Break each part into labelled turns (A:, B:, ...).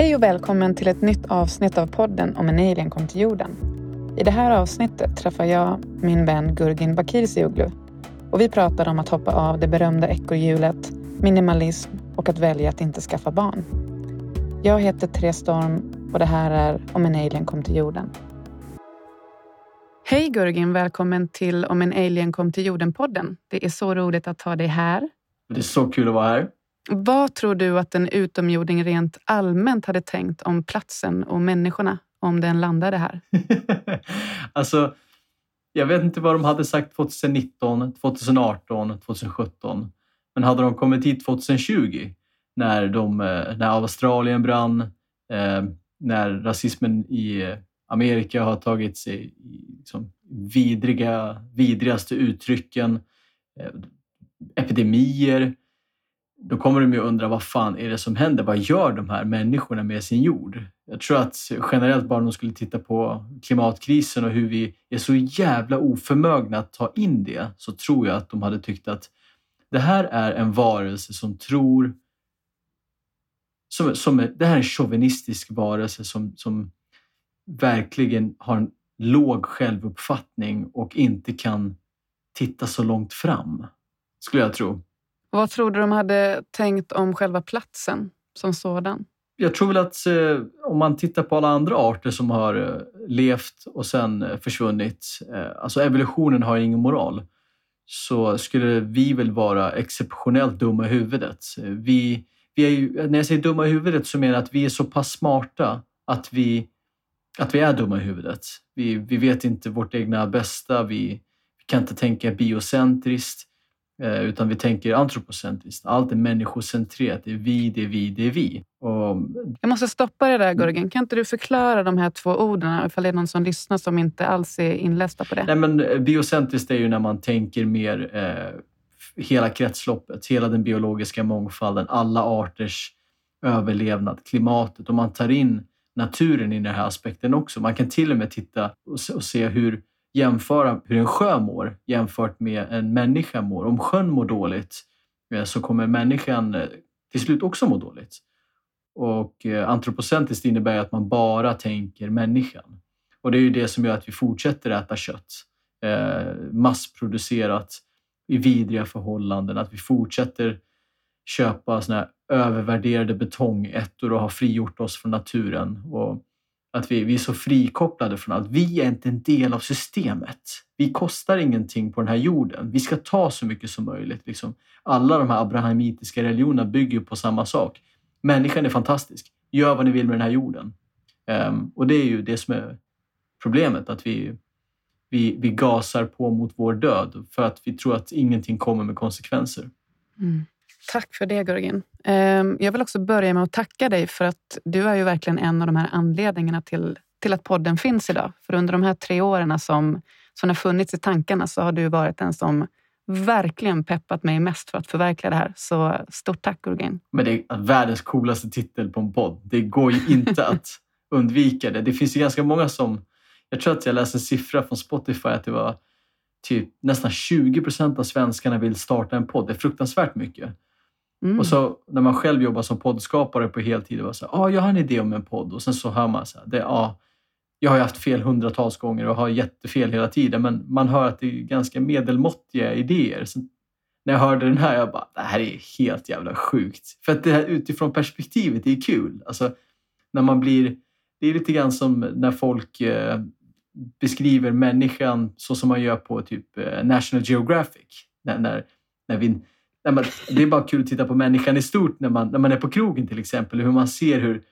A: Hej och välkommen till ett nytt avsnitt av podden om en alien kom till jorden. I det här avsnittet träffar jag min vän Gurgin Bakircioglu och vi pratar om att hoppa av det berömda ekorrhjulet, minimalism och att välja att inte skaffa barn. Jag heter Therese Storm och det här är Om en alien kom till jorden. Hej Gurgin, välkommen till Om en alien kom till jorden-podden. Det är så roligt att ha dig här.
B: Det är så kul att vara här.
A: Vad tror du att en utomjording rent allmänt hade tänkt om platsen och människorna om den landade här?
B: alltså, jag vet inte vad de hade sagt 2019, 2018, 2017. Men hade de kommit hit 2020 när, de, eh, när Australien brann, eh, när rasismen i Amerika har tagit sig i liksom vidriga, vidrigaste uttrycken, eh, epidemier, då kommer de ju undra vad fan är det som händer? Vad gör de här människorna med sin jord? Jag tror att generellt bara de skulle titta på klimatkrisen och hur vi är så jävla oförmögna att ta in det så tror jag att de hade tyckt att det här är en varelse som tror som, som, det här är en chauvinistisk varelse som, som verkligen har en låg självuppfattning och inte kan titta så långt fram, skulle jag tro.
A: Vad tror du de hade tänkt om själva platsen som sådan?
B: Jag tror väl att eh, om man tittar på alla andra arter som har eh, levt och sen eh, försvunnit, eh, alltså evolutionen har ingen moral, så skulle vi väl vara exceptionellt dumma i huvudet. Vi, vi är ju, när jag säger dumma i huvudet så menar jag att vi är så pass smarta att vi, att vi är dumma i huvudet. Vi, vi vet inte vårt egna bästa, vi, vi kan inte tänka biocentriskt. Eh, utan vi tänker antropocentriskt. Allt är människocentrerat. Det är vi, det är vi, det är vi. Och...
A: Jag måste stoppa det där Gurgen. Kan inte du förklara de här två orden ifall det är någon som lyssnar som inte alls är inlästa på det?
B: Nej, men eh, biocentriskt är ju när man tänker mer eh, hela kretsloppet, hela den biologiska mångfalden, alla arters överlevnad, klimatet och man tar in naturen i den här aspekten också. Man kan till och med titta och se hur jämföra hur en sjö mår jämfört med en människa mår. Om sjön mår dåligt eh, så kommer människan eh, till slut också må dåligt. Och eh, antropocentriskt innebär att man bara tänker människan. Och det är ju det som gör att vi fortsätter äta kött. massproducerat i vidriga förhållanden. Att vi fortsätter köpa såna här övervärderade betongettor och har frigjort oss från naturen. Och att vi, vi är så frikopplade från allt. Vi är inte en del av systemet. Vi kostar ingenting på den här jorden. Vi ska ta så mycket som möjligt. Liksom. Alla de här abrahamitiska religionerna bygger på samma sak. Människan är fantastisk. Gör vad ni vill med den här jorden. Um, och det är ju det som är problemet, att vi, vi, vi gasar på mot vår död för att vi tror att ingenting kommer med konsekvenser.
A: Mm. Tack för det, Gurgin. Ehm, jag vill också börja med att tacka dig för att du är ju verkligen en av de här anledningarna till, till att podden finns idag. För under de här tre åren som, som har funnits i tankarna så har du varit den som verkligen peppat mig mest för att förverkliga det här. Så stort tack Gurgin.
B: Men det är världens coolaste titel på en podd. Det går ju inte att undvika det. Det finns ju ganska många som... Jag tror att jag läste en siffra från Spotify att det var typ nästan 20 procent av svenskarna vill starta en podd. Det är fruktansvärt mycket. Mm. Och så när man själv jobbar som poddskapare på heltid, och så ah, jag har en idé om en podd och sen så hör man så här, det, ah, jag har haft fel hundratals gånger och har jättefel hela tiden, men man hör att det är ganska medelmåttiga idéer. Så när jag hörde den här, jag bara, det här är helt jävla sjukt. För att det här utifrån perspektivet det är kul. Alltså, när man blir, det är lite grann som när folk eh, beskriver människan så som man gör på typ eh, National Geographic. När, när, när vi Nej, men det är bara kul att titta på människan i stort när man, när man är på krogen till exempel. Hur man ser hur,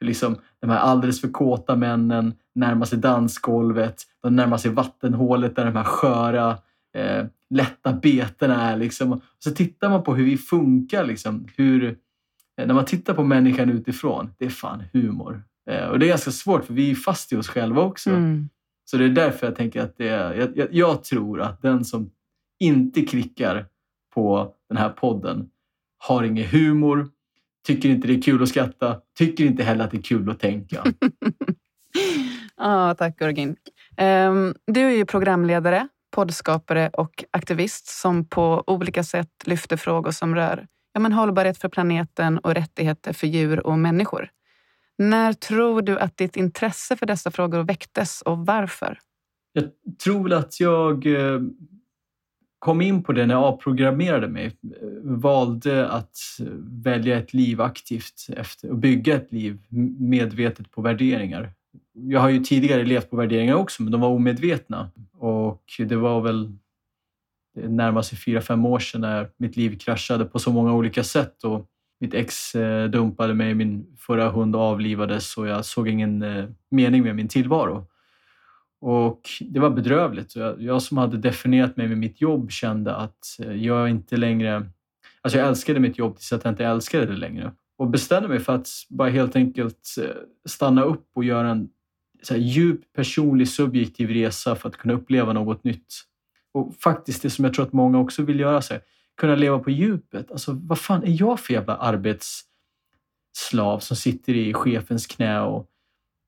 B: liksom, de här alldeles för kåta männen närmar sig dansgolvet. De närmar sig vattenhålet där de här sköra, eh, lätta betena är. Liksom. Och så tittar man på hur vi funkar. Liksom, hur, eh, när man tittar på människan utifrån, det är fan humor. Eh, och det är ganska svårt för vi är fast i oss själva också. Mm. Så det är därför jag tänker att det är, jag, jag, jag tror att den som inte klickar på den här podden har ingen humor, tycker inte det är kul att skratta, tycker inte heller att det är kul att tänka.
A: ah, tack Gorgin. Um, du är ju programledare, poddskapare och aktivist som på olika sätt lyfter frågor som rör ja, men hållbarhet för planeten och rättigheter för djur och människor. När tror du att ditt intresse för dessa frågor väcktes och varför?
B: Jag tror att jag eh, kom in på det när jag avprogrammerade mig. Valde att välja ett liv aktivt efter, och bygga ett liv medvetet på värderingar. Jag har ju tidigare levt på värderingar också, men de var omedvetna. Och det var väl närmast sig fyra, fem år sedan när mitt liv kraschade på så många olika sätt. Och mitt ex eh, dumpade mig, min förra hund avlivades och jag såg ingen eh, mening med min tillvaro. Och det var bedrövligt. Jag, jag som hade definierat mig med mitt jobb kände att eh, jag inte längre... Alltså jag älskade mitt jobb tills att jag inte älskade det längre. Och bestämde mig för att bara helt enkelt eh, stanna upp och göra en så djup personlig subjektiv resa för att kunna uppleva något nytt. Och faktiskt det som jag tror att många också vill göra, sig, kunna leva på djupet. Alltså vad fan är jag för jävla arbetsslav som sitter i chefens knä och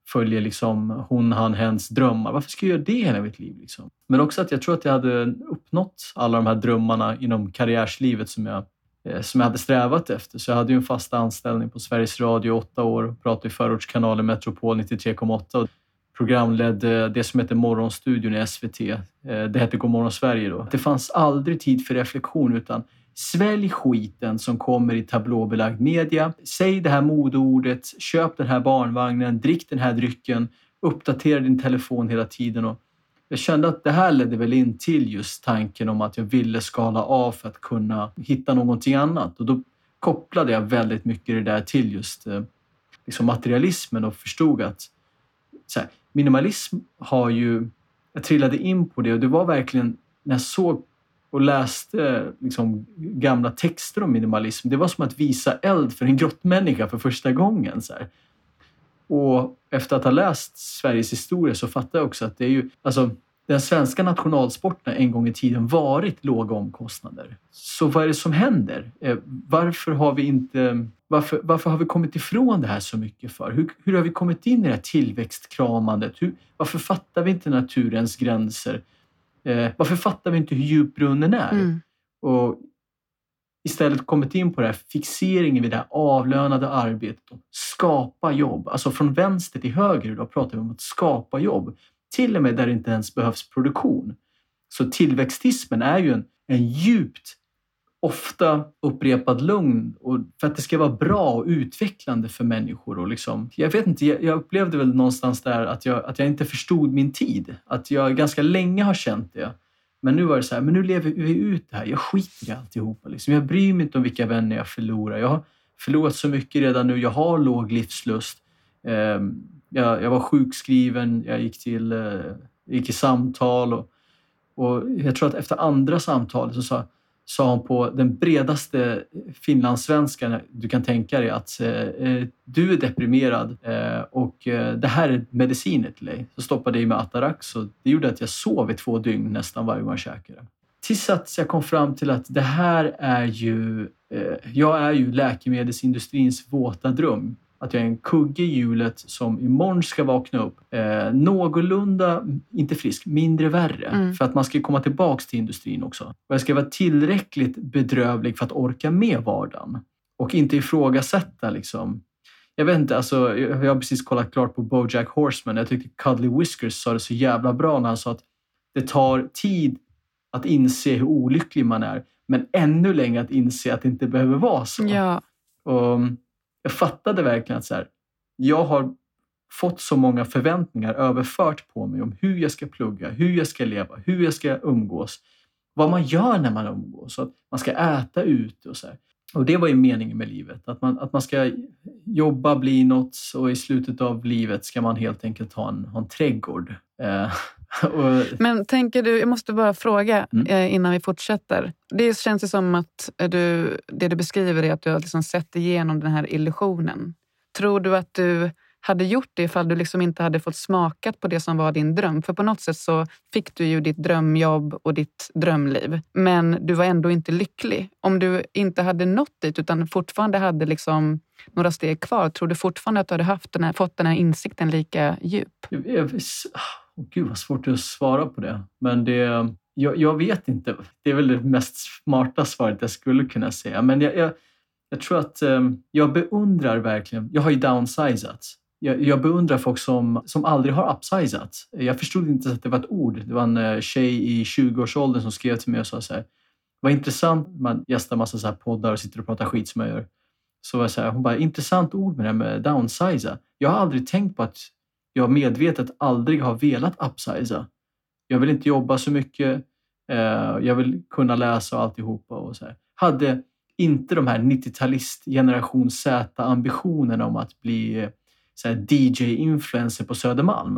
B: följer liksom hon, han, hens drömmar. Varför ska jag göra det hela mitt liv? Liksom? Men också att jag tror att jag hade uppnått alla de här drömmarna inom karriärslivet som jag, eh, som jag hade strävat efter. Så jag hade ju en fast anställning på Sveriges Radio i åtta år, pratade i förortskanalen Metropol 93,8 programledde eh, det som heter Morgonstudion i SVT. Eh, det hette Godmorgon Sverige då. Det fanns aldrig tid för reflektion utan Svälj skiten som kommer i tablåbelagd media. Säg det här modeordet, köp den här barnvagnen, drick den här drycken, uppdatera din telefon hela tiden. Och jag kände att det här ledde väl in till just tanken om att jag ville skala av för att kunna hitta någonting annat. Och då kopplade jag väldigt mycket det där till just eh, liksom materialismen och förstod att här, minimalism har ju... Jag trillade in på det och det var verkligen när jag såg och läste liksom, gamla texter om minimalism. Det var som att visa eld för en grottmänniska för första gången. Så här. Och efter att ha läst Sveriges historia så fattar jag också att det är ju... Alltså, den svenska nationalsporten har en gång i tiden varit låga omkostnader. Så vad är det som händer? Eh, varför har vi inte varför, varför har vi kommit ifrån det här så mycket för? Hur, hur har vi kommit in i det här tillväxtkramandet? Hur, varför fattar vi inte naturens gränser? Eh, varför fattar vi inte hur djup brunnen är? Mm. Och istället kommit in på det här fixeringen vid det här avlönade arbetet och skapa jobb. Alltså från vänster till höger idag pratar vi om att skapa jobb. Till och med där det inte ens behövs produktion. Så tillväxtismen är ju en, en djupt ofta upprepad lugn och för att det ska vara bra och utvecklande för människor. Och liksom, jag vet inte, jag, upplevde väl någonstans där att jag, att jag inte förstod min tid. Att jag ganska länge har känt det. Men nu var det så här, men nu lever vi ut det här. Jag skiter i alltihopa. Liksom. Jag bryr mig inte om vilka vänner jag förlorar. Jag har förlorat så mycket redan nu. Jag har låg livslust. Ehm, jag, jag var sjukskriven, jag gick, till, eh, gick i samtal och, och jag tror att efter andra samtalet så sa jag sa hon på den bredaste finlandssvenskan du kan tänka dig att eh, eh du är deprimerad eh, och eh, det här är mediciner till dig. Så stoppade jag i mig Atarax och det gjorde att jag sov i två dygn nästan varje gång jag käkade. Tills att jag kom fram till att det här är ju, eh, jag är ju läkemedelsindustrins våta dröm att jag är en kugge i hjulet som imorgon ska vakna upp eh, någorlunda, inte frisk, mindre värre. Mm. För att man ska komma tillbaks till industrin också. Och jag ska vara tillräckligt bedrövlig för att orka med vardagen. Och inte ifrågasätta liksom. Jag vet inte, alltså, jag har precis kollat klart på Bojack Horseman. Jag tyckte Cuddly Whiskers sa det så jävla bra när han sa att det tar tid att inse hur olycklig man är, men ännu längre att inse att det inte behöver vara så.
A: Ja.
B: Och jag fattade verkligen att så här, jag har fått så många förväntningar överfört på mig om hur jag ska plugga, hur jag ska leva, hur jag ska umgås. Vad man gör när man umgås, att man ska äta ute och så här. Och det var ju meningen med livet, att man, att man ska jobba, bli något och i slutet av livet ska man helt enkelt ha en, ha en trädgård. Eh,
A: och... Men tänker du, jag måste bara fråga mm. Eh, innan vi fortsätter. Det känns ju som att du, det du beskriver är att du har liksom sett igenom den här illusionen. Tror du att du hade gjort det ifall du liksom inte hade fått smakat på det som var din dröm. För på något sätt så fick du ju ditt drömjobb och ditt drömliv. Men du var ändå inte lycklig. Om du inte hade nått dit utan fortfarande hade liksom några steg kvar, tror du fortfarande att du hade haft den här, fått den här insikten lika djup?
B: Oh, Gud vad svårt att svara på det. Men det, jag, jag, vet inte. Det är väl det mest smarta svaret jag skulle kunna säga. Men jag, jag, jag tror att um, jag beundrar verkligen, jag har ju downsizat. Jag, jag beundrar folk som, som aldrig har upsizat. Jag förstod inte att det var ett ord. Det var en uh, tjej i 20-årsåldern som skrev till mig och sa så här, vad intressant, man gästar massa så här poddar och sitter och pratar skit som jag gör. Så var så här, hon bara, intressant ord med det här med downsiza. Jag har aldrig tänkt på att jag medvetet aldrig har velat upsiza. Jag vill inte jobba så mycket. Eh, jag vill kunna läsa och alltihopa. Och så här. Hade inte de här 90-talist generation Z-ambitionerna om att bli eh, DJ-influencer på Södermalm.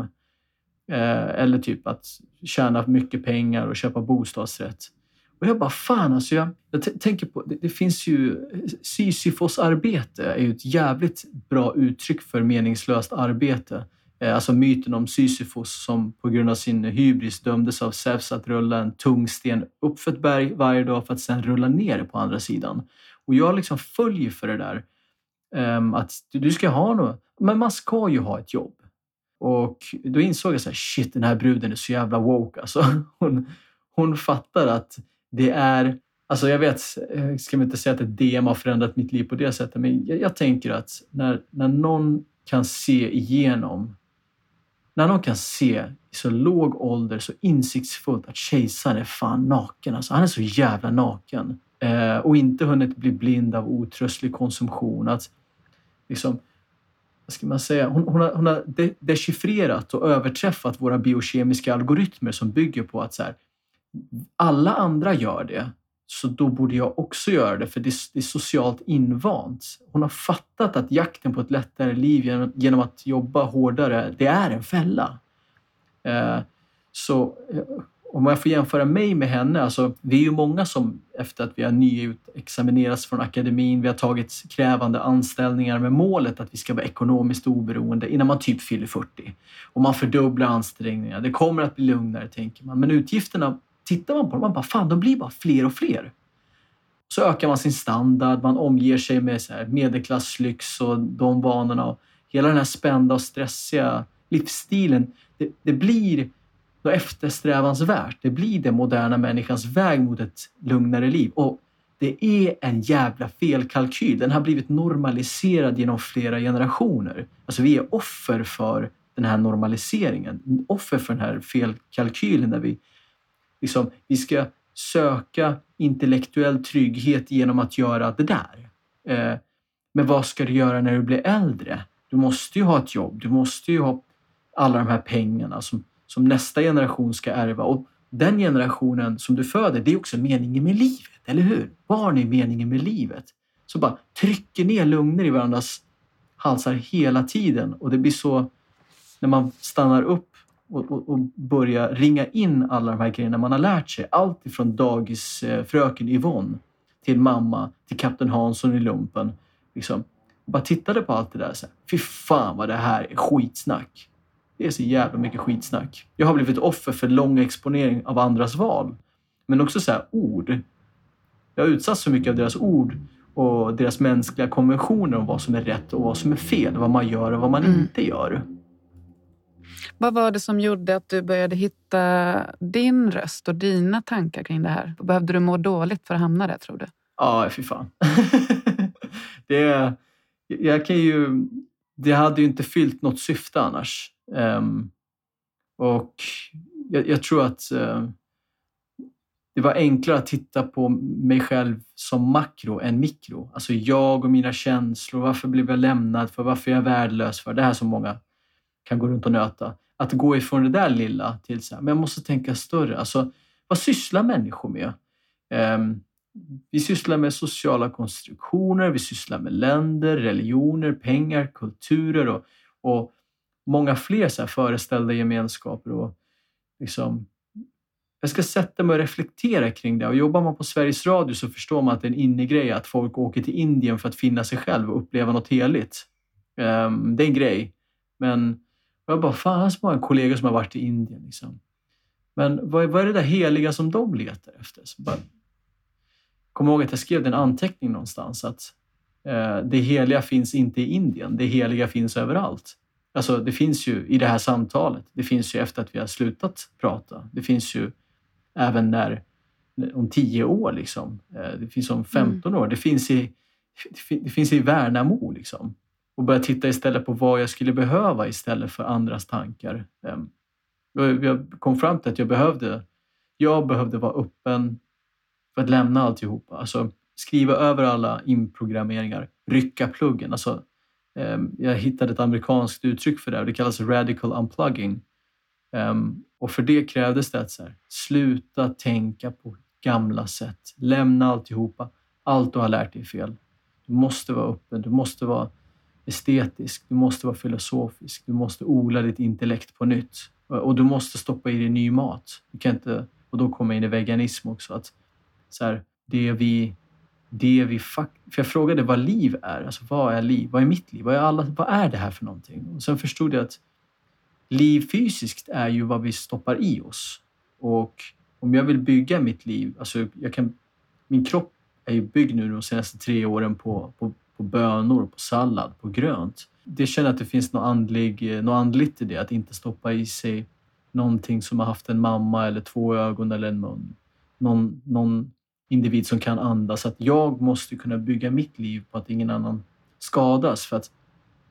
B: Eh, eller typ att tjäna mycket pengar och köpa bostadsrätt. Och jag bara, fan alltså, jag, jag tänker på, det, det, finns ju, Sisyfos-arbete är ju ett jävligt bra uttryck för meningslöst arbete. Eh, alltså myten om Sisyfos som på grund av sin hybris dömdes av Zeus att rulla en tung sten uppför ett berg varje dag för att sedan rulla ner det på andra sidan. Och jag liksom följer för det där. Ehm, att du ska ha något, men man ska ju ha ett jobb. Och då insåg jag så här, shit den här bruden är så jävla woke alltså. Hon, hon fattar att det är, alltså jag vet, eh, ska man inte säga att ett DM har förändrat mitt liv på det sättet, men jag, jag tänker att när, när någon kan se igenom när någon kan se i så låg ålder så insiktsfullt att kejsaren är fan naken. Alltså, han är så jävla naken. Eh, och inte hunnit bli blind av otröstlig konsumtion. Att, liksom, vad ska man säga? Hon, hon har, hon har de, dechiffrerat och överträffat våra biokemiska algoritmer som bygger på att så här, alla andra gör det, så då borde jag också göra det för det, är socialt invant. Hon har fattat att jakten på ett lättare liv genom, att jobba hårdare, det är en fälla. Eh, så eh, om jag får jämföra mig med henne, alltså vi är ju många som efter att vi har nyutexaminerats från akademin, vi har tagit krävande anställningar med målet att vi ska vara ekonomiskt oberoende innan man typ fyller 40. Och man fördubblar ansträngningarna. Det kommer att bli lugnare, tänker man. Men utgifterna tittar man på dem, man bara fan, de blir bara fler och fler. Så ökar man sin standard, man omger sig med så här medelklasslyx och de vanorna. Och hela den här spända och stressiga livsstilen, det, det blir något eftersträvansvärt. Det blir den moderna människans väg mot ett lugnare liv. Och det är en jävla felkalkyl. Den har blivit normaliserad genom flera generationer. Alltså vi är offer för den här normaliseringen. Offer för den här felkalkylen där vi liksom, vi ska söka intellektuell trygghet genom att göra det där. Eh, men vad ska du göra när du blir äldre? Du måste ju ha ett jobb. Du måste ju ha alla de här pengarna som, som nästa generation ska ärva. Och den generationen som du föder, det är också meningen med livet, eller hur? Barn är meningen med livet. Så bara trycker ner lugner i varandras halsar hela tiden och det blir så när man stannar upp och, och, och, börja ringa in alla de här grejerna man har lärt sig. Allt ifrån dagisfröken Yvonne till mamma, till kapten Hansson i lumpen. Liksom. bara tittade på allt det där. Så här, Fy fan vad det här är skitsnack. Det är så jävla mycket skitsnack. Jag har blivit offer för lång exponering av andras val. Men också så här, ord. Jag har utsatts så mycket av deras ord och deras mänskliga konventioner om vad som är rätt och vad som är fel. Vad man gör och vad man mm. inte gör.
A: Vad var det som gjorde att du började hitta din röst och dina tankar kring det här? Behövde du må dåligt för att hamna där, tror du?
B: Ja, fy fan. det, jag kan ju, det hade ju inte fyllt något syfte annars. Um, och jag, jag, tror att uh, det var enklare att titta på mig själv som makro än mikro. Alltså jag och mina känslor. Varför blev jag lämnad? för Varför är jag värdelös? för Det här som många kan gå runt och nöta. Att gå ifrån det där lilla till så här, men jag måste tänka större. Alltså, vad sysslar människor med? Um, vi sysslar med sociala konstruktioner, vi sysslar med länder, religioner, pengar, kulturer och, och många fler så här föreställda gemenskaper. Och liksom, jag ska sätta mig och reflektera kring det. Och jobbar man på Sveriges Radio så förstår man att det är en innegrej att folk åker till Indien för att finna sig själv och uppleva något heligt. Um, det är en grej. Men jag bara, fan så många kollegor som har varit i Indien. Liksom. Men vad, vad är det där heliga som de letar efter? Så bara, kom ihåg att jag skrev en anteckning någonstans att eh, det heliga finns inte i Indien, det heliga finns överallt. Alltså det finns ju i det här samtalet, det finns ju efter att vi har slutat prata. Det finns ju även när, om tio år, liksom. Eh, det finns om 15 mm. år. Det finns i det finns i Värnamo liksom. Och börja titta istället på vad jag skulle behöva istället för andras tankar. Ehm, jag kom fram till att jag behövde, jag behövde vara öppen för att lämna alltihopa. Alltså skriva över alla inprogrammeringar, rycka pluggen. Alltså, ehm, jag hittade ett amerikanskt uttryck för det och det kallas radical unplugging. Ehm, och för det krävdes det att så här, sluta tänka på gamla sätt. Lämna alltihopa. Allt du har lärt dig är fel. Du måste vara öppen, du måste vara estetisk, du måste vara filosofisk, du måste odla ditt intellekt på nytt. Och du måste stoppa i dig ny mat. Du kan inte, och då kommer jag in i veganism också. Att så här, det vi, det vi för jag frågade vad liv är. Alltså, vad är liv? Vad är mitt liv? Vad är, alla, vad är det här för någonting? Och sen förstod jag att liv fysiskt är ju vad vi stoppar i oss. Och om jag vill bygga mitt liv, alltså jag kan, min kropp är ju byggd nu de senaste tre åren på, på, på bönor, på sallad, på grönt. Det känner att det finns något, andlig, eh, något andligt i det, att inte stoppa i sig någonting som har haft en mamma eller två ögon eller en mun. Någon, någon individ som kan andas. Att jag måste kunna bygga mitt liv på att ingen annan skadas. För att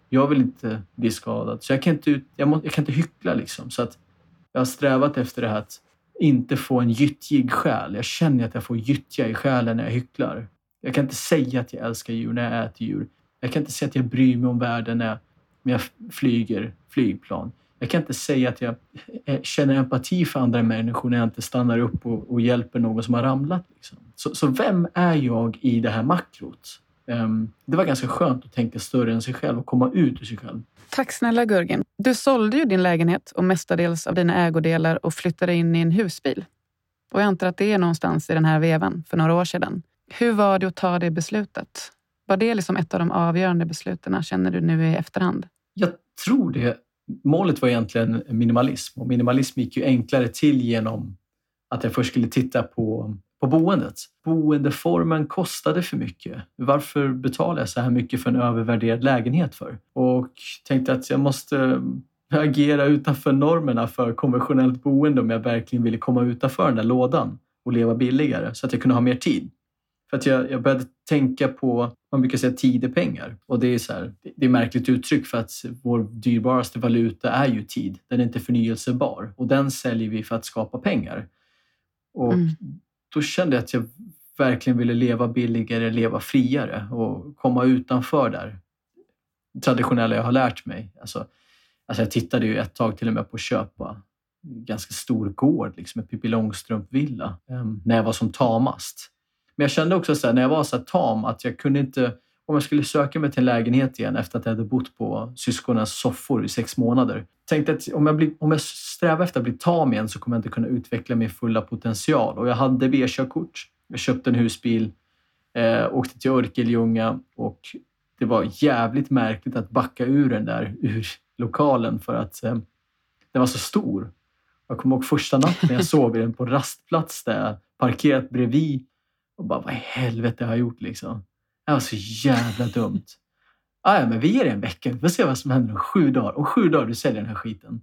B: jag vill inte bli skadad. Så jag kan inte, jag må, jag kan inte hyckla. Liksom. Så att jag har strävat efter det här att inte få en gyttjig själ. Jag känner att jag får gyttja i själen när jag hycklar. Jag kan inte säga att jag älskar djur när jag äter djur. Jag kan inte säga att jag bryr mig om världen när jag, när jag flyger flygplan. Jag kan inte säga att jag eh, känner empati för andra människor när jag inte stannar upp och, och hjälper någon som har ramlat. Liksom. Så, så, vem är jag i det här makrot? Um, det var ganska skönt att tänka större än sig själv och komma ut ur sig själv.
A: Tack snälla Gurgin. Du sålde ju din lägenhet och mestadels av dina ägodelar och flyttade in i en husbil. Och jag antar att det är någonstans i den här vevan för några år sedan. Hur var det att ta det beslutet? Var det liksom ett av de avgörande besluten, känner du nu i efterhand?
B: Jag tror det. Målet var egentligen minimalism och minimalism gick ju enklare till genom att jag först skulle titta på på boendet. Boendeformen kostade för mycket. Varför betalar jag så här mycket för en övervärderad lägenhet för? Och tänkte att jag måste agera utanför normerna för konventionellt boende om jag verkligen ville komma utanför den där lådan och leva billigare så att jag kunde ha mer tid. För att jag, jag började tänka på, man brukar säga tid är pengar. Och det är, så här, det är märkligt uttryck för att vår dyrbaraste valuta är ju tid. Den är inte förnyelsebar och den säljer vi för att skapa pengar. Och mm då kände jag att jag verkligen ville leva billigare, leva friare och komma utanför där traditionella jag har lärt mig. Alltså, alltså jag tittade ju ett tag till och med på att köpa ganska stor gård, liksom en Pippi Långstrump-villa, um, när jag var som tamast. Men jag kände också så här, när jag var så tam att jag kunde inte, om jag skulle söka mig till en lägenhet igen efter att jag hade bott på syskonens soffor i sex månader, tänkte att om jag, blir, om jag strävar efter att bli tam igen så kommer jag inte kunna utveckla min fulla potential. Och jag hade B-körkort. Jag köpte en husbil, eh, åkte till Örkelljunga och det var jävligt märkligt att backa ur den där ur lokalen för att eh, den var så stor. Jag kommer ihåg första natten jag sov i den på rastplats där jag parkerat bredvid och bara, vad i helvete har jag gjort liksom? Det var så jävla dumt. Ah, ja, men vi ger det en vecka. Vi får se vad som händer om sju dagar. Om sju dagar du säljer den här skiten.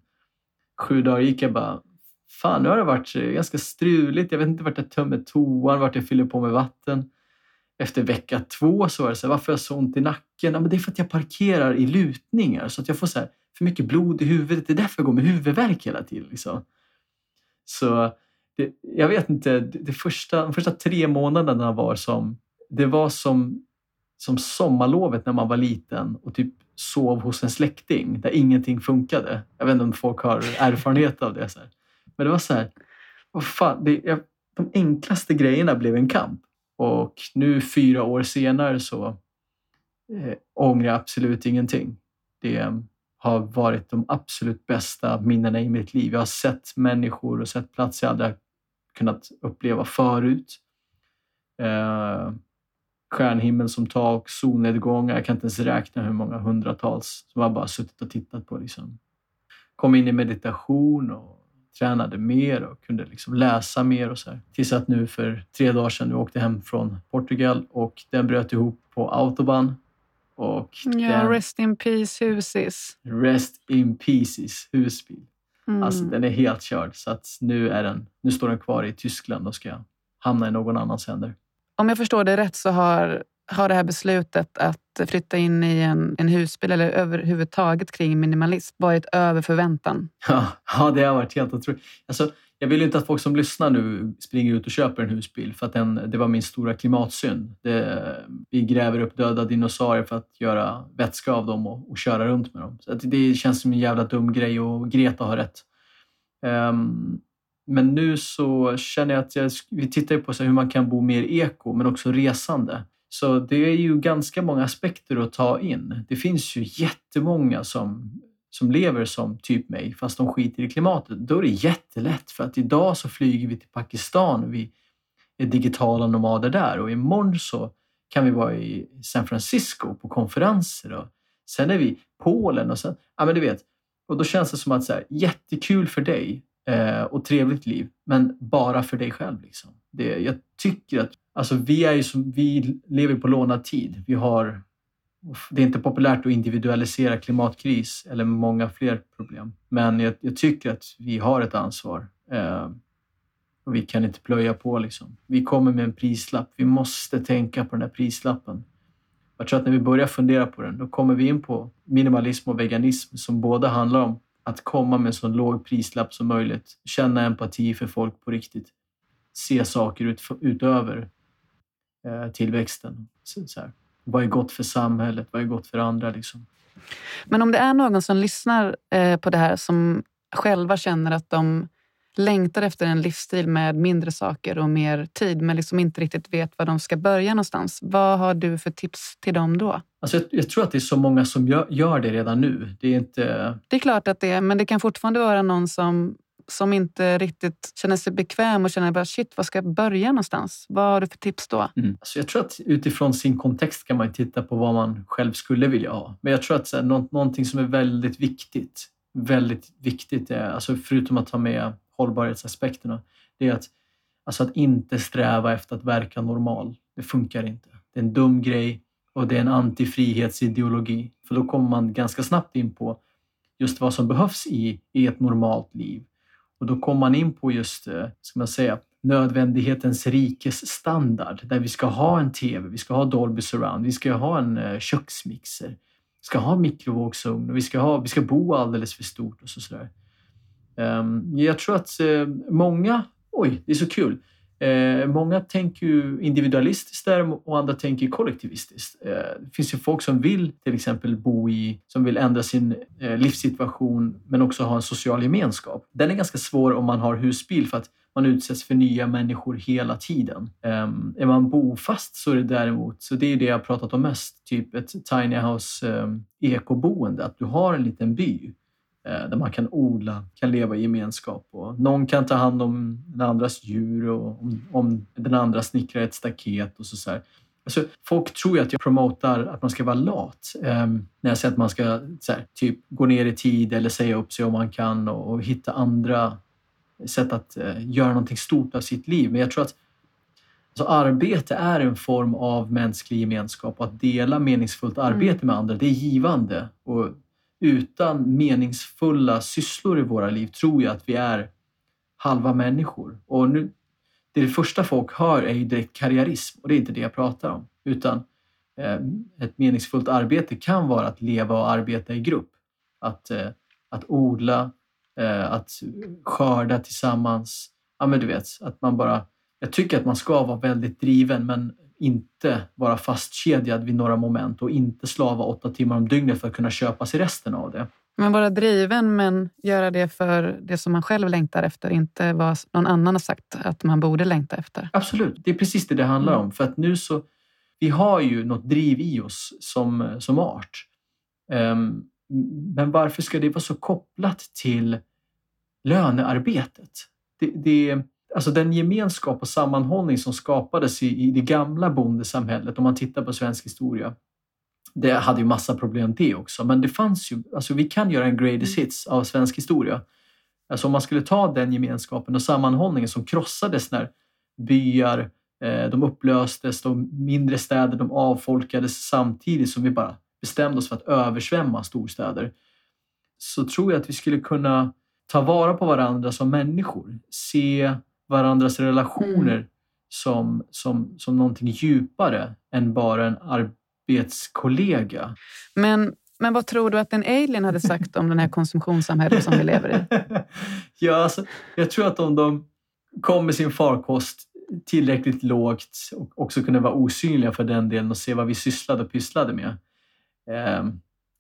B: Sju dagar gick jag bara, fan nu har det varit eh, ganska struligt. Jag vet inte vart jag tömmer toan, vart jag fyller på med vatten. Efter vecka två så var det så här, varför har jag så ont i nacken? Ja, men det är för att jag parkerar i lutningar så att jag får så här, för mycket blod i huvudet. Det är därför jag går med huvudvärk hela tiden. Liksom. Så det, jag vet inte, det första, de första tre månaderna var som, det var som som sommarlovet när man var liten och typ sov hos en släkting där ingenting funkade. Jag vet inte om folk har erfarenhet av det. Så här. Men det var så här, vad fan, det, jag, de enklaste grejerna blev en kamp. Och nu fyra år senare så eh, ångrar jag absolut ingenting. Det har varit de absolut bästa minnena i mitt liv. Jag har sett människor och sett platser jag aldrig kunnat uppleva förut. Eh, stjärnhimmel som tak, solnedgångar. Jag kan inte ens räkna hur många hundratals som jag bara suttit och tittat på. Liksom. Kom in i meditation och tränade mer och kunde liksom läsa mer. och så här. Tills att nu för tre dagar sedan, nu åkte hem från Portugal och den bröt ihop på autobahn. Och
A: ja,
B: den,
A: rest in peace Husis.
B: Rest in pieces husbil. Mm. Alltså den är helt körd så att nu, är den, nu står den kvar i Tyskland och ska hamna i någon annans händer
A: om jag förstår det rätt så har har det här beslutet att flytta in i en, en husbil eller överhuvudtaget kring minimalism varit över förväntan?
B: Ja, ja det har varit helt otroligt. Alltså, jag vill inte att folk som lyssnar nu springer ut och köper en husbil för att den, det var min stora klimatsynd. Det, vi gräver upp döda dinosaurier för att göra vätska av dem och, och köra runt med dem. Så det känns som en jävla dum grej och Greta har rätt. Um, men nu så känner jag att jag, vi tittar på så hur man kan bo mer eko men också resande. Så det är ju ganska många aspekter att ta in. Det finns ju jättemånga som, som lever som typ mig fast de skiter i klimatet. Då är det jättelätt för att idag så flyger vi till Pakistan och vi är digitala nomader där och imorgon så kan vi vara i San Francisco på konferenser och sen är vi i Polen och sen, ja men du vet. Och då känns det som att så här, jättekul för dig eh, och trevligt liv, men bara för dig själv. Liksom. Det, jag tycker att alltså, vi, är ju som, vi lever på lånad tid. Vi har, det är inte populärt att individualisera klimatkris eller många fler problem, men jag, jag tycker att vi har ett ansvar. Eh, och vi kan inte plöja på. Liksom. Vi kommer med en prislapp. Vi måste tänka på den här prislappen. Jag tror att när vi börjar fundera på den, då kommer vi in på minimalism och veganism som båda handlar om att komma med så låg prislapp som möjligt. Känna empati för folk på riktigt. Se saker ut, utöver eh, tillväxten. Så, så här. Vad är gott för samhället? Vad är gott för andra? Liksom.
A: Men om det är någon som lyssnar eh, på det här som själva känner att de längtar efter en livsstil med mindre saker och mer tid men liksom inte riktigt vet var de ska börja någonstans. Vad har du för tips till dem då?
B: Alltså jag, jag tror att det är så många som gör, gör, det redan nu. Det är, inte...
A: det är klart att det är, men det kan fortfarande vara någon som, som inte riktigt känner sig bekväm och känner bara shit, var ska jag börja någonstans? Vad har du för tips då?
B: Mm. Alltså jag tror att utifrån sin kontext kan man titta på vad man själv skulle vilja ha. Men jag tror att så här, nå, någonting som är väldigt viktigt, väldigt viktigt är, alltså förutom att ta med hållbarhetsaspekterna, det är att, alltså att inte sträva efter att verka normal. Det funkar inte. Det är en dum grej och det är en antifrihetsideologi. För då kommer man ganska snabbt in på just vad som behövs i, i ett normalt liv. Och då kommer man in på just, eh, ska man säga, nödvändighetens rikes standard där vi ska ha en TV, vi ska ha Dolby surround, vi ska ha en eh, köksmixer, vi ska ha mikrovågsugn och vi ska, ha, vi ska bo alldeles för stort och så sådär. Um, jag tror att eh, många, oj, det är så kul. Eh, många tänker ju individualistiskt där och andra tänker kollektivistiskt. Eh, det finns ju folk som vill till exempel bo i, som vill ändra sin eh, livssituation men också ha en social gemenskap. Den är ganska svår om man har husbil för att man utsätts för nya människor hela tiden. Um, är man bofast så är det däremot, så det är det jag pratat om mest, typ ett tiny house um, ekoboende, att du har en liten by där man kan odla, kan leva i gemenskap. Och någon kan ta hand om den andras djur och om, om den andra snickrar ett staket och så. så alltså, folk tror ju att jag promotar att man ska vara lat. Eh, när jag säger att man ska här, typ gå ner i tid eller säga upp sig om man kan och, och hitta andra sätt att eh, göra någonting stort av sitt liv. Men jag tror att alltså, arbete är en form av mänsklig gemenskap och att dela meningsfullt arbete mm. med andra, det är givande. Och utan meningsfulla sysslor i våra liv tror jag att vi är halva människor. Och nu, det, det första folk hör är ju direkt karriärism och det är inte det jag pratar om. Utan eh, ett meningsfullt arbete kan vara att leva och arbeta i grupp. Att, eh, att odla, eh, att skörda tillsammans. Ja, men du vet, att man bara... Jag tycker att man ska vara väldigt driven men inte vara fastkedjad vid några moment och inte slava åtta timmar om dygnet för att kunna köpa sig resten av det.
A: Men vara driven men göra det för det som man själv längtar efter, inte vad någon annan har sagt att man borde längta efter.
B: Absolut, det är precis det det handlar om. För att nu så, vi har ju något driv i oss som, som art. Um, men varför ska det vara så kopplat till lönearbetet? Det, det, alltså den gemenskap och sammanhållning som skapades i, i det gamla bondesamhället, om man tittar på svensk historia, det hade ju massa problem det också, men det fanns ju, alltså vi kan göra en greatest mm. hits av svensk historia. Alltså om man skulle ta den gemenskapen och sammanhållningen som krossades när byar, eh, de upplöstes, de mindre städer de avfolkades samtidigt som vi bara bestämde oss för att översvämma storstäder. Så tror jag att vi skulle kunna ta vara på varandra som människor. Se varandras relationer mm. som, som, som någonting djupare än bara en arbetskollega.
A: Men, men vad tror du att en alien hade sagt om det här konsumtionssamhället som vi lever i?
B: ja, alltså, jag tror att om de kom med sin farkost tillräckligt lågt och också kunde vara osynliga för den delen och se vad vi sysslade och pysslade med. Eh,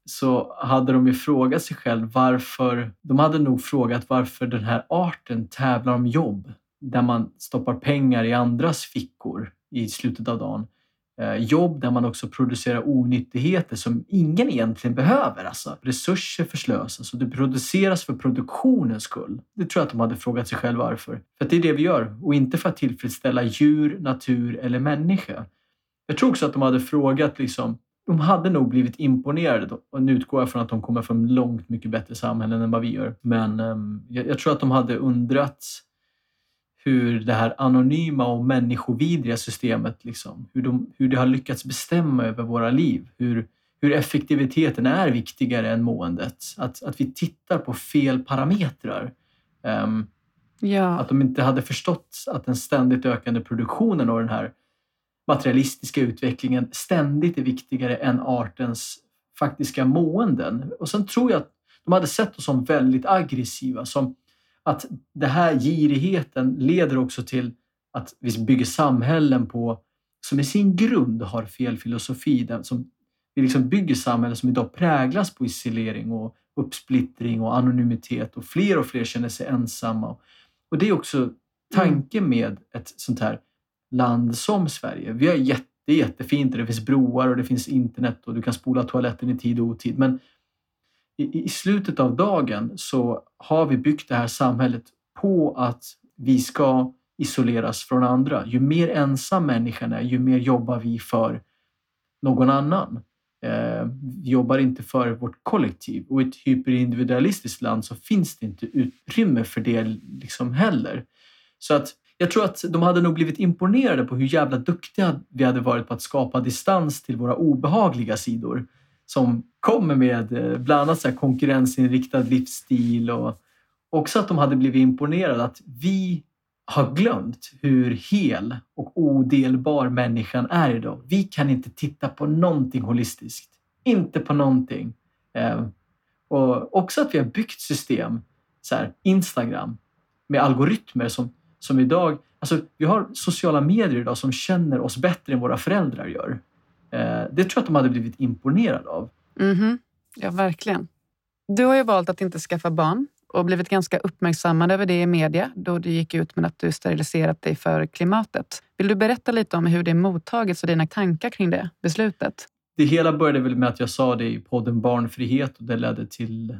B: så hade de ju frågat sig själv varför, de hade nog frågat varför den här arten tävlar om jobb där man stoppar pengar i andras fickor i slutet av dagen. Eh, jobb där man också producerar onyttigheter som ingen egentligen behöver. Alltså, resurser förslösas och det produceras för produktionens skull. Det tror jag att de hade frågat sig själva varför. För att det är det vi gör och inte för att tillfredsställa djur, natur eller människa. Jag tror också att de hade frågat liksom, de hade nog blivit imponerade och nu utgår jag från att de kommer från långt mycket bättre samhällen än vad vi gör. Men um, jag, jag, tror att de hade undrat hur det här anonyma och människovidriga systemet, liksom, hur, de, hur det har lyckats bestämma över våra liv. Hur, hur effektiviteten är viktigare än måendet. Att, att vi tittar på fel parametrar. Um, ja. Att de inte hade förstått att den ständigt ökande produktionen och den här materialistiska utvecklingen ständigt är viktigare än artens faktiska måenden. Och sen tror jag att de hade sett oss som väldigt aggressiva, som att den här girigheten leder också till att vi bygger samhällen på, som i sin grund har fel filosofi. som, vi liksom bygger samhällen som idag präglas på isolering och uppsplittring och anonymitet och fler och fler känner sig ensamma. Och det är också tanken med ett sånt här land som Sverige. Vi har jätte, jättefint det finns broar och det finns internet och du kan spola toaletten i tid och otid. Men i, i slutet av dagen så har vi byggt det här samhället på att vi ska isoleras från andra. Ju mer ensam människan är, ju mer jobbar vi för någon annan. Eh, vi jobbar inte för vårt kollektiv och i ett hyperindividualistiskt land så finns det inte utrymme för det liksom heller. Så att jag tror att de hade nog blivit imponerade på hur jävla duktiga vi hade varit på att skapa distans till våra obehagliga sidor som kommer med eh, bland annat så konkurrensinriktad livsstil och också att de hade blivit imponerade att vi har glömt hur hel och odelbar människan är idag. Vi kan inte titta på någonting holistiskt. Inte på någonting. Eh, och också att vi har byggt system, så här, Instagram, med algoritmer som, som idag... Alltså, vi har sociala medier idag som känner oss bättre än våra föräldrar gör. Eh, det tror jag att de hade blivit imponerade av.
A: Mm -hmm. Ja, verkligen. Du har ju valt att inte skaffa barn och blivit ganska uppmärksammad över det i media då du gick ut med att du steriliserat dig för klimatet. Vill du berätta lite om hur det mottagits och dina tankar kring det beslutet?
B: Det hela började väl med att jag sa det i podden Barnfrihet och det ledde till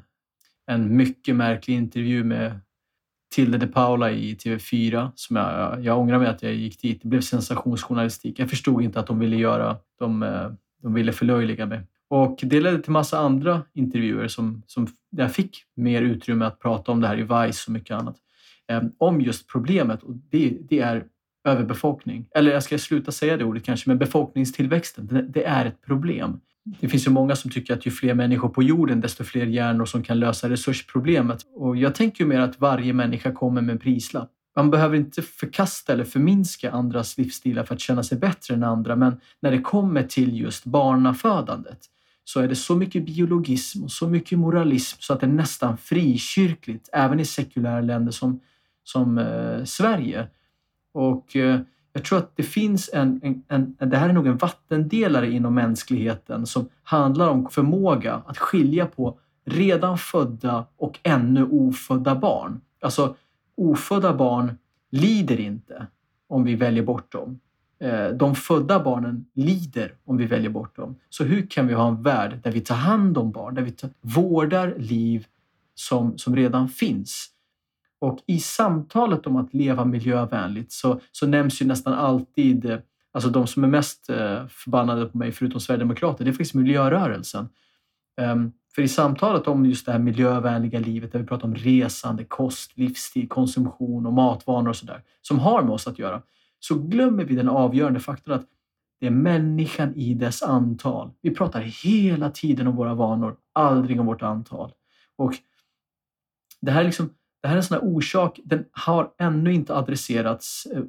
B: en mycket märklig intervju med Tilde de Paula i TV4. Som jag, jag ångrar mig att jag gick dit. Det blev sensationsjournalistik. Jag förstod inte att de ville göra, de, eh, de ville förlöjliga mig. Och det ledde till massa andra intervjuer som, som där jag fick mer utrymme att prata om det här i Vice och mycket annat. Ehm, om just problemet och det, det är överbefolkning. Eller jag ska sluta säga det ordet kanske, men befolkningstillväxten, det, det är ett problem. Det finns ju många som tycker att ju fler människor på jorden, desto fler hjärnor som kan lösa resursproblemet. Och jag tänker ju mer att varje människa kommer med en prislapp. Man behöver inte förkasta eller förminska andras livsstilar för att känna sig bättre än andra, men när det kommer till just barnafödandet så är det så mycket biologism och så mycket moralism så att det är nästan frikyrkligt, även i sekulära länder som, som eh, Sverige. Och eh, jag tror att det finns en, en, en, det här är nog en vattendelare inom mänskligheten som handlar om förmåga att skilja på redan födda och ännu ofödda barn. Alltså ofödda barn lider inte om vi väljer bort dem. Eh, de födda barnen lider om vi väljer bort dem. Så hur kan vi ha en värld där vi tar hand om barn, där vi tar, vårdar liv som, som redan finns? Och i samtalet om att leva miljövänligt så, så nämns ju nästan alltid, eh, alltså de som är mest eh, förbannade på mig, förutom Sverigedemokrater, det är faktiskt miljörörelsen. Ehm, för i samtalet om just det här miljövänliga livet, där vi pratar om resande, kost, livsstil, konsumtion och matvanor och sådär, som har med oss att göra, så glömmer vi den avgörande faktorn att det är människan i dess antal. Vi pratar hela tiden om våra vanor, aldrig om vårt antal. Och det här är liksom det här är en sån här orsak, den har ännu inte adresserats eh,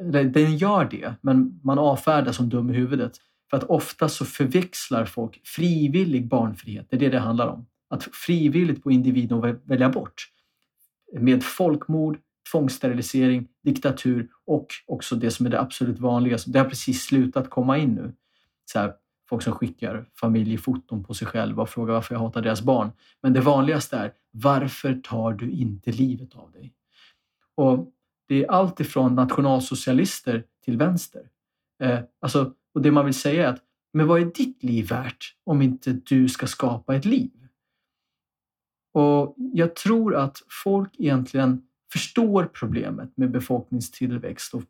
B: Eller den gör det, men man avfärdar som dum i huvudet. För att ofta så förväxlar folk frivillig barnfrihet, det är det det handlar om. Att frivilligt på individen välja bort med folkmord, tvångssterilisering, diktatur och också det som är det absolut vanligaste. Det har precis slutat komma in nu. Så här, folk som skickar familjefoton på sig själva och frågar varför jag hatar deras barn. Men det vanligaste är, varför tar du inte livet av dig? Och det är allt ifrån nationalsocialister till vänster. Eh, alltså, och det man vill säga är att, men vad är ditt liv värt om inte du ska skapa ett liv? Och jag tror att folk egentligen förstår problemet med befolkningstillväxt och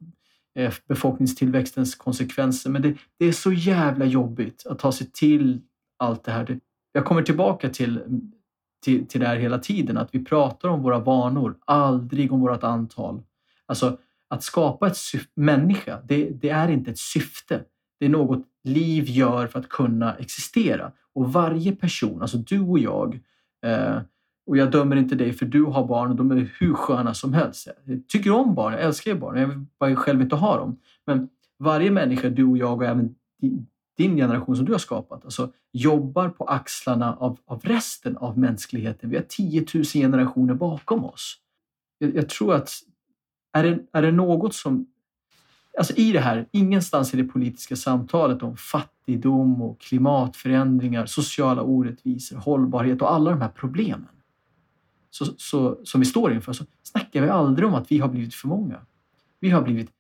B: eh, befolkningstillväxtens konsekvenser. Men det, det, är så jävla jobbigt att ta sig till allt det här. Jag kommer tillbaka till, till, till det här hela tiden, att vi pratar om våra vanor, aldrig om vårt antal. Alltså, att skapa ett människa, det, det, är inte ett syfte. Det är något liv gör för att kunna existera. Och varje person, alltså du och jag, eh, och jag dömer inte dig för du har barn och de är hur sköna som helst. Jag tycker om barn, jag älskar ju barn, jag vill bara själv inte ha dem. Men varje människa, du och jag och även din generation som du har skapat, alltså, jobbar på axlarna av, av resten av mänskligheten. Vi har 10 000 generationer bakom oss. Jag, jag tror att är det, är det något som... Alltså i det här, ingenstans i det politiska samtalet om fattigdom och klimatförändringar, sociala orättvisor, hållbarhet och alla de här problemen så, så, som vi står inför så snackar vi aldrig om att vi har blivit för många. Vi har blivit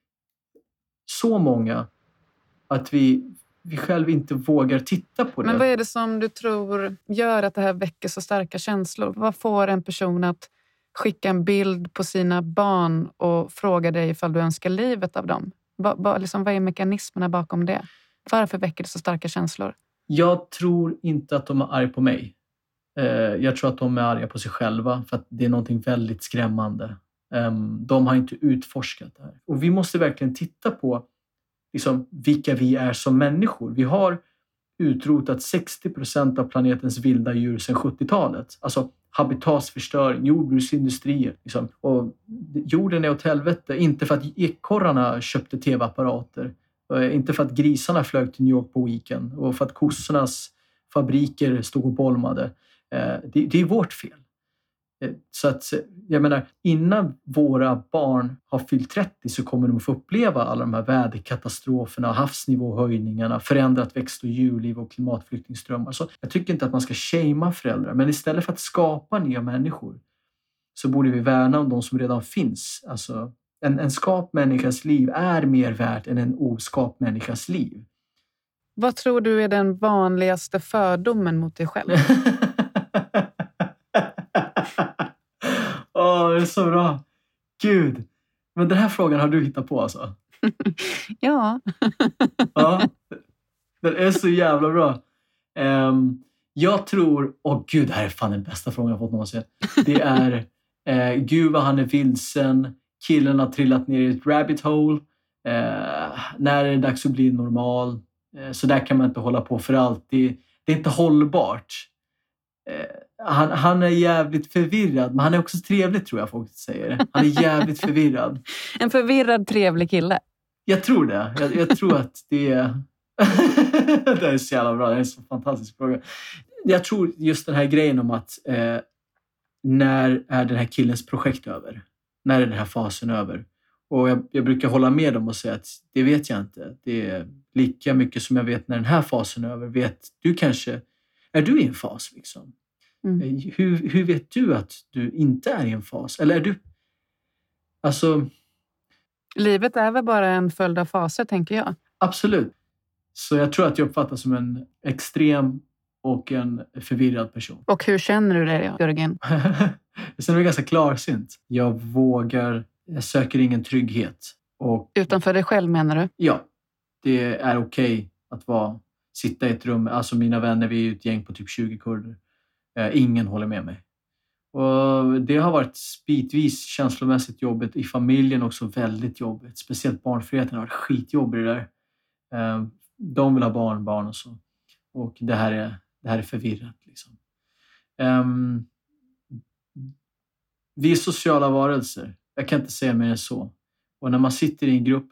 B: så många att vi, vi själv inte vågar titta på det.
A: Men vad är det som du tror gör att det här väcker så starka känslor? Vad får en person att skicka en bild på sina barn och fråga dig ifall du önskar livet av dem? Vad, vad, liksom, vad är mekanismerna bakom det? Varför väcker det så starka känslor?
B: Jag tror inte att de är arga på mig. Eh, jag tror att de är arga på sig själva för att det är någonting väldigt skrämmande. Ehm, de har inte utforskat det här. Och vi måste verkligen titta på liksom, vilka vi är som människor. Vi har utrotat 60 procent av planetens vilda djur sedan 70-talet. Alltså habitatsförstöring, jordbruksindustrier. Liksom. Och jorden är åt helvete, inte för att ekorrarna köpte tv-apparater, eh, inte för att grisarna flög till New York på weekend och för att kossornas fabriker stod och bolmade. Eh, det är vårt fel. Eh, så att, jag menar, innan våra barn har fyllt 30 så kommer de att få uppleva alla de här väderkatastroferna, havsnivåhöjningarna, förändrat växt och djurliv och klimatflyktingströmmar. Så jag tycker inte att man ska shamea föräldrar, men istället för att skapa nya människor så borde vi värna om de som redan finns. Alltså, en, en skap människas liv är mer värt än en oskap människas liv.
A: Vad tror du är den vanligaste fördomen mot dig själv?
B: det är så bra. Gud. Men den här frågan har du hittat på alltså?
A: ja.
B: ja. Den är så jävla bra. Um, jag tror... Åh oh, gud, det här är fan den bästa frågan jag fått någonsin. Det är eh, Gud vad han är vilsen. Killen har trillat ner i ett rabbit hole. Eh, när är det dags att bli normal? Eh, så där kan man inte hålla på för alltid. Det är inte hållbart. Eh, han, han, är jävligt förvirrad, men han är också trevlig tror jag folk säger. Han är jävligt förvirrad.
A: en förvirrad, trevlig kille?
B: Jag tror det. Jag, jag tror att det är... det är så jävla bra. Det är en så fantastisk fråga. Jag tror just den här grejen om att eh, när är den här killens projekt över? När är den här fasen över? Och jag, jag, brukar hålla med dem och säga att det vet jag inte. Det är lika mycket som jag vet när den här fasen är över. Vet du kanske, är du i en fas? Liksom? Mm. Eh, hur, hur vet du att du inte är i en fas? Eller är du... Alltså...
A: Livet är väl bara en följd av faser, tänker jag.
B: Absolut. Så jag tror att jag uppfattas som en extrem och en förvirrad person.
A: Och hur känner du dig, Jörgen?
B: jag känner mig ganska klarsynt. Jag vågar, jag söker ingen trygghet. Och,
A: Utanför dig själv menar du?
B: Ja. Det är okej okay att vara, sitta i ett rum, alltså mina vänner, vi är ett gäng på typ 20 kurder. Eh, ingen håller med mig. Och det har varit bitvis känslomässigt jobbigt. I familjen också väldigt jobbigt. Speciellt barnfriheten har varit skitjobbig där. Eh, de vill ha barn, barn och så. Och det här är, det här är förvirrat. Liksom. Um, vi är sociala varelser. Jag kan inte säga mer än så. Och när man sitter i en grupp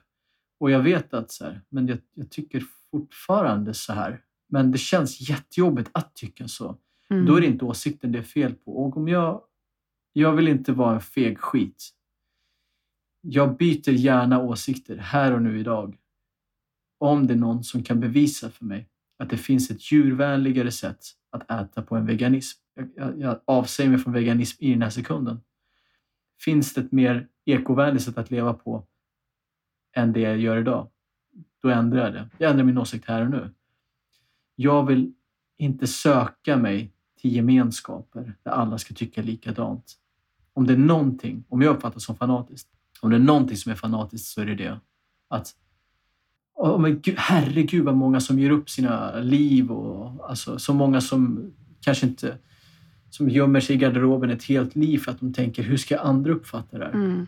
B: och jag vet att så här, men jag, jag tycker fortfarande så här. Men det känns jättejobbigt att tycka så.
A: Mm.
B: Då är det inte åsikten det är fel på. Och om jag, jag vill inte vara en feg skit. Jag byter gärna åsikter här och nu idag. Om det är någon som kan bevisa för mig att det finns ett djurvänligare sätt att äta på en veganism. Jag, jag, jag avsäger mig från veganism i den här sekunden. Finns det ett mer ekovänligt sätt att leva på än det jag gör idag? Då ändrar jag det. Jag ändrar min åsikt här och nu. Jag vill inte söka mig till gemenskaper där alla ska tycka likadant. Om det är någonting, om jag uppfattas som fanatiskt, om det är någonting som är fanatiskt så är det det. Att oh, men gud, herregud vad många som ger upp sina liv och alltså, så många som kanske inte som gömmer sig i garderoben ett helt liv för att de tänker hur ska andra uppfatta det här?
A: Mm.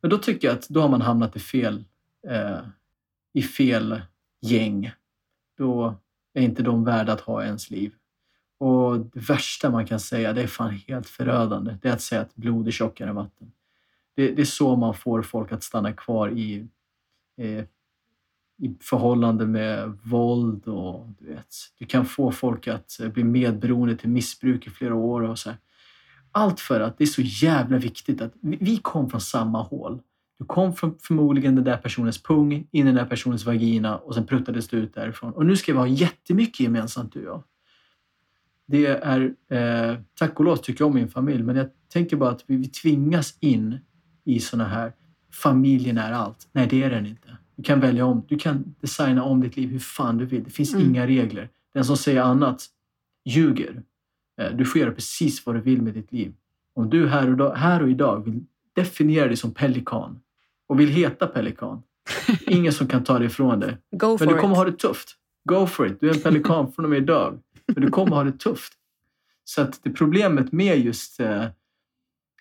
B: Men då tycker jag att då har man hamnat i fel, eh, i fel gäng. Då är inte de värda att ha i ens liv. Och det värsta man kan säga, det är fan helt förödande, det är att säga att blod är tjockare än vatten. Det, det är så man får folk att stanna kvar i, eh, i förhållande med våld och du vet, du kan få folk att eh, bli medberoende till missbruk i flera år och så här. Allt för att det är så jävla viktigt att vi, vi kom från samma hål. Du kom från förmodligen den där personens pung in i den där personens vagina och sen pruttades du ut därifrån. Och nu ska vi ha jättemycket gemensamt du och jag. Det är, eh, tack och lov tycker jag om min familj, men jag tänker bara att vi, vi tvingas in i såna här, familjen är allt. Nej, det är den inte. Du kan välja om, du kan designa om ditt liv hur fan du vill. Det finns
A: Mm.
B: inga regler. Den som säger annat ljuger. Eh, Du får göra precis vad du vill med ditt liv. Om du här och, dag, här och idag vill definiera dig som pelikan och vill heta pelikan, ingen som kan ta det ifrån dig.
A: Go for
B: Men du kommer
A: it.
B: ha det tufft. Go for it. Du är en pelikan från och med idag. Men du kommer ha det tufft. Så att det problemet med just eh,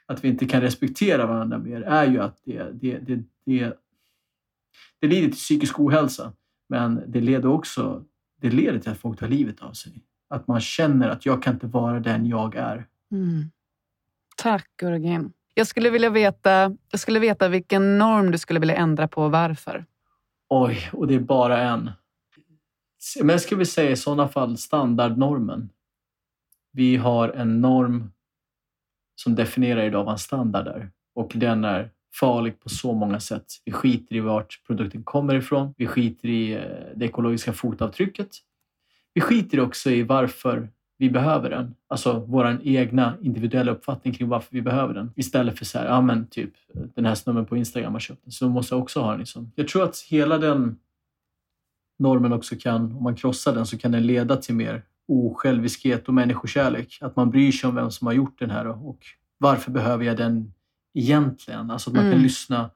B: att vi inte kan respektera varandra mer är ju att det, det, det, det, det leder till psykisk ohälsa. Men det leder också det leder till att folk tar livet av sig. Att man känner att jag kan inte vara den jag är.
A: Mm. Tack Gurgin. Jag skulle vilja veta, jag skulle veta vilken norm du skulle vilja ändra på och varför.
B: Oj, och det är bara en. Men skulle vilja säga i sådana fall standardnormen. Vi har en norm som definierar idag vad en standard är. Och den är farlig på så många sätt. Vi skiter i vart produkten kommer ifrån. Vi skiter i eh, det ekologiska fotavtrycket. Vi skiter också i varför vi behöver den. Alltså vår egna individuella uppfattning kring varför vi behöver den. Istället för så här, ja men typ den här snubben på Instagram har köpt den, så måste jag också ha den. Liksom. Jag tror att hela den normen också kan, om man krossar den, så kan den leda till mer osjälviskhet och människokärlek. Att man bryr sig om vem som har gjort den här och varför behöver jag den egentligen? Alltså att man kan
A: Mm.
B: lyssna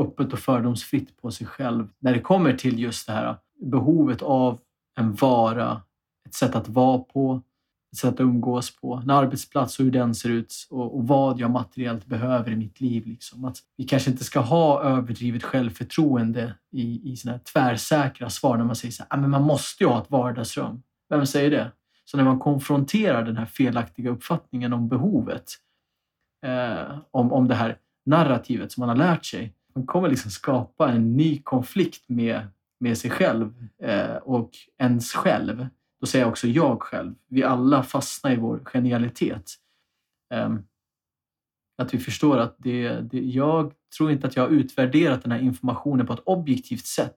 B: öppet och fördomsfritt på sig själv när det kommer till just det här behovet av en vara, ett sätt att vara på, sätt att umgås på, en arbetsplats och hur den ser ut och, och vad jag materiellt behöver i mitt liv. Liksom. Att vi kanske inte ska ha överdrivet självförtroende i, i såna här tvärsäkra svar när man säger så här, "Ah, men man måste ju ha ett vardagsrum. Vem säger det? Så när man konfronterar den här felaktiga uppfattningen om behovet, eh, om, om det här narrativet som man har lärt sig, man kommer liksom skapa en ny konflikt med, med sig själv eh, och ens själv. Då säger jag också jag själv. Vi alla fastnar i vår genialitet. Eh, att vi förstår att det, det, jag tror inte att jag har utvärderat den här informationen på ett objektivt sätt.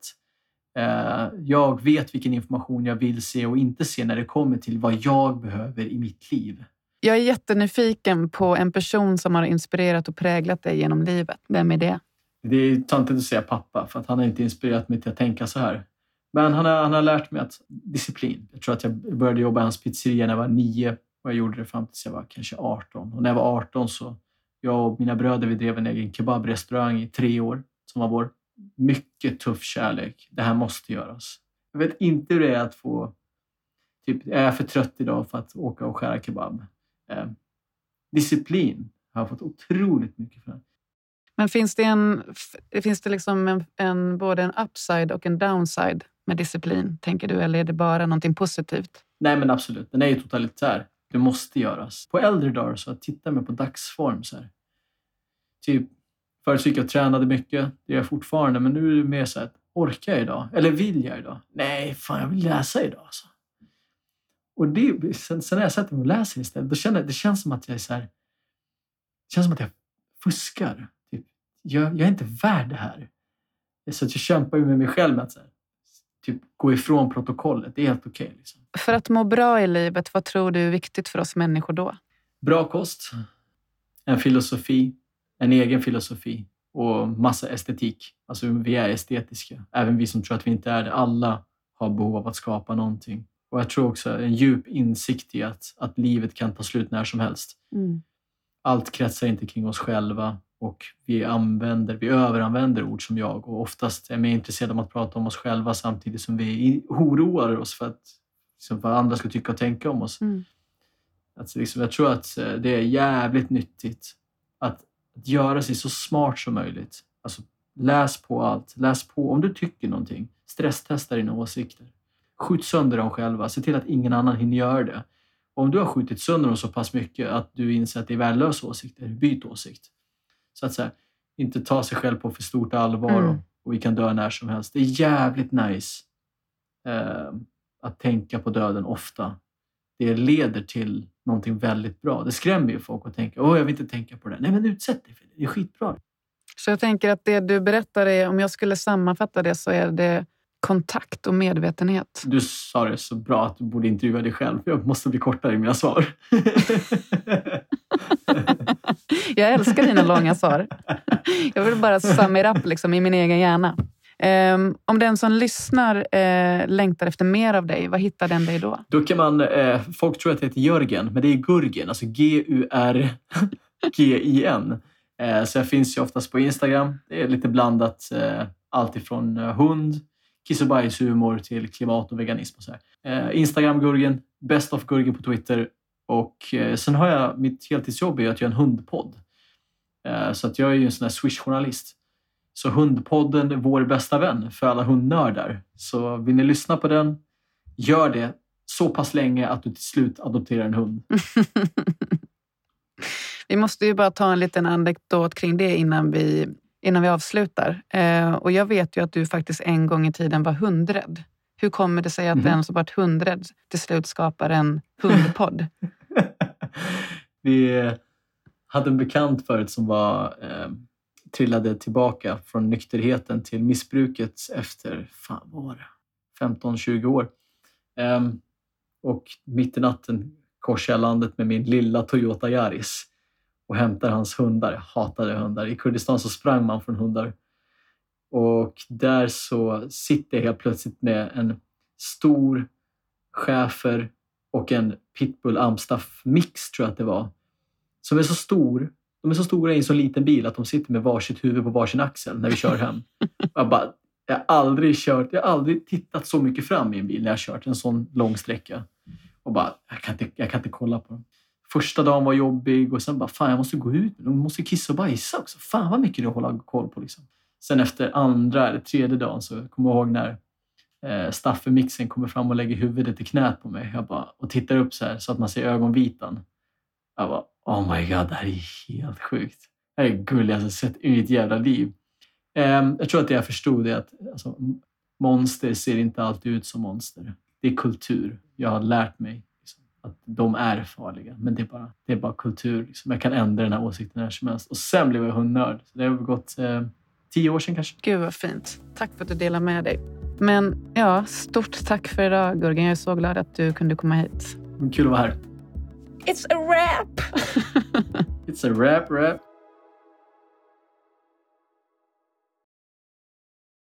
B: Eh, jag vet vilken information jag vill se och inte se när det kommer till vad jag behöver i mitt liv.
A: Jag är jättenyfiken på en person som har inspirerat och präglat dig genom livet. Vem är det?
B: Det är töntigt att säga pappa för att han har inte inspirerat mig till att tänka så här. Men han har, han har lärt mig att disciplin. Jag tror att jag började jobba i hans pizzeria när jag var nio och jag gjorde det fram tills jag var kanske 18. Och när jag var 18 så jag och mina bröder vi drev en egen kebabrestaurang i tre år som var vår mycket tuff kärlek. Det här måste göras. Jag vet inte hur det är att få... Typ, jag för trött idag för att åka och skära kebab. Eh, disciplin har jag fått otroligt mycket för.
A: Men finns det, en, finns det liksom en, en, både en upside och en downside med disciplin, tänker du? Eller är det bara någonting positivt?
B: Nej men absolut, den är ju totalitär. Det måste göras. På äldre dagar så tittar man på dagsform så här. Typ Förut gick jag och tränade mycket. Det gör jag fortfarande. Men nu är det mer så här, orkar jag idag? Eller vill jag idag? Nej, fan jag vill läsa idag. Alltså. Och det, sen, sen när jag sätter mig och läser istället, då känner, det känns som att jag är så här, det känns som att jag fuskar. Jag, jag är inte värd det här. Så att jag kämpar ju med mig själv med att här, typ, gå ifrån protokollet. Det är helt okej. Okay, liksom.
A: För att må bra i livet, vad tror du är viktigt för oss människor då?
B: Bra kost, en filosofi, en egen filosofi och massa estetik. Alltså vi är estetiska. Även vi som tror att vi inte är det. Alla har behov av att skapa någonting. Och jag tror också en djup insikt i att, att livet kan ta slut när som helst. Mm. Allt kretsar inte kring oss själva och vi använder, vi överanvänder ord som jag och oftast är mer intresserade av att prata om oss själva samtidigt som vi oroar oss för att liksom, vad andra ska tycka och tänka om oss. Mm. Alltså, liksom, jag tror att eh, det är jävligt nyttigt att, att göra sig så smart som möjligt. Alltså, läs på allt. Läs på om du tycker någonting. Stresstesta dina åsikter. Skjut sönder dem själva. Se till att ingen annan hinner göra det. Och om du har skjutit sönder dem så pass mycket att du inser att det är värdelösa åsikter, byt åsikt. Så att säga, inte ta sig själv på för stort allvar mm. och, och vi kan dö när som helst. Det är jävligt nice eh, att tänka på döden ofta. Det leder till någonting väldigt bra. Det skrämmer ju folk att tänka åh jag vill inte tänka på det. Nej men utsätt dig för det, det är skitbra.
A: Så jag tänker att det du berättar är, om jag skulle sammanfatta det så är det kontakt och medvetenhet.
B: Du sa det så bra att du borde intervjua dig själv. Jag måste bli kortare i mina svar.
A: jag älskar dina långa svar. Jag vill bara sum it up liksom, i min egen hjärna. Um, om den som lyssnar uh, längtar efter mer av dig, vad hittar den dig då?
B: Då kan man, uh, folk tror att det heter Jörgen, men det är Gurgen, alltså G-U-R-G-I-N. Uh, så jag finns ju oftast på Instagram. Det är lite blandat, uh, allt ifrån hund, kiss och bajshumor till klimat och veganism. Och så Instagram Gurgen, Best of Gurgen på Twitter och eh, sen har jag mitt heltidsjobb är att göra en hundpodd. Eh, så att jag är ju en sån här Swish-journalist. Så Hundpodden är vår bästa vän för alla hundnördar. Så vill ni lyssna på den, gör det så pass länge att du till slut adopterar en hund.
A: vi måste ju bara ta en liten anekdot kring det innan vi, innan vi avslutar. Eh, och jag vet ju att du faktiskt en gång i tiden var hundrädd. Hur kommer det sig att mm. den som varit hundrädd till slut skapar en hundpodd?
B: vi hade en bekant förut som var eh, trillade tillbaka från nykterheten till missbruket efter, fan vad var det, 15-20 år. Um, och mitt i natten korsade jag landet med min lilla Toyota Yaris och hämtar hans hundar. Jag hatade hundar. I Kurdistan så sprang man från hundar. Och där så sitter jag helt plötsligt med en stor schäfer och en pitbull amstaff mix tror jag att det var. Som är så stor de är så stora i en så liten bil att de sitter med varsitt huvud på varsin axel när vi kör hem. Jag, bara, jag har aldrig kört, jag har aldrig tittat så mycket fram i en bil när jag kört en sån lång sträcka. Och bara, jag kan inte, jag kan inte kolla på dem. Första dagen var jobbig och sen bara, fan jag måste gå ut. De måste kissa och bajsa också. Fan vad mycket det att hålla koll på. Liksom. Sen efter andra eller tredje dagen så kommer jag ihåg när eh, Staffe-mixen kommer fram och lägger huvudet i knät på mig. Jag bara, och tittar upp så här så att man ser ögonvitan. Jag bara, oh my god, det här är helt sjukt. Det här är det gulligaste jag sett i mitt jävla liv. Ehm, jag tror att det jag förstod är att alltså, monster ser inte alltid ut som monster. Det är kultur. Jag har lärt mig liksom, att de är farliga, men det är bara, det är bara kultur. Liksom. Jag kan ändra den här åsikten när som helst. Och sen blev jag hundnörd. Så det har gått eh, tio år sedan kanske.
A: Gud vad fint. Tack för att du delade med dig. Men ja, stort tack för idag Gurgen. Jag är så glad att du kunde komma hit.
B: Kul att vara här.
A: It's a wrap!
B: it's a wrap, wrap.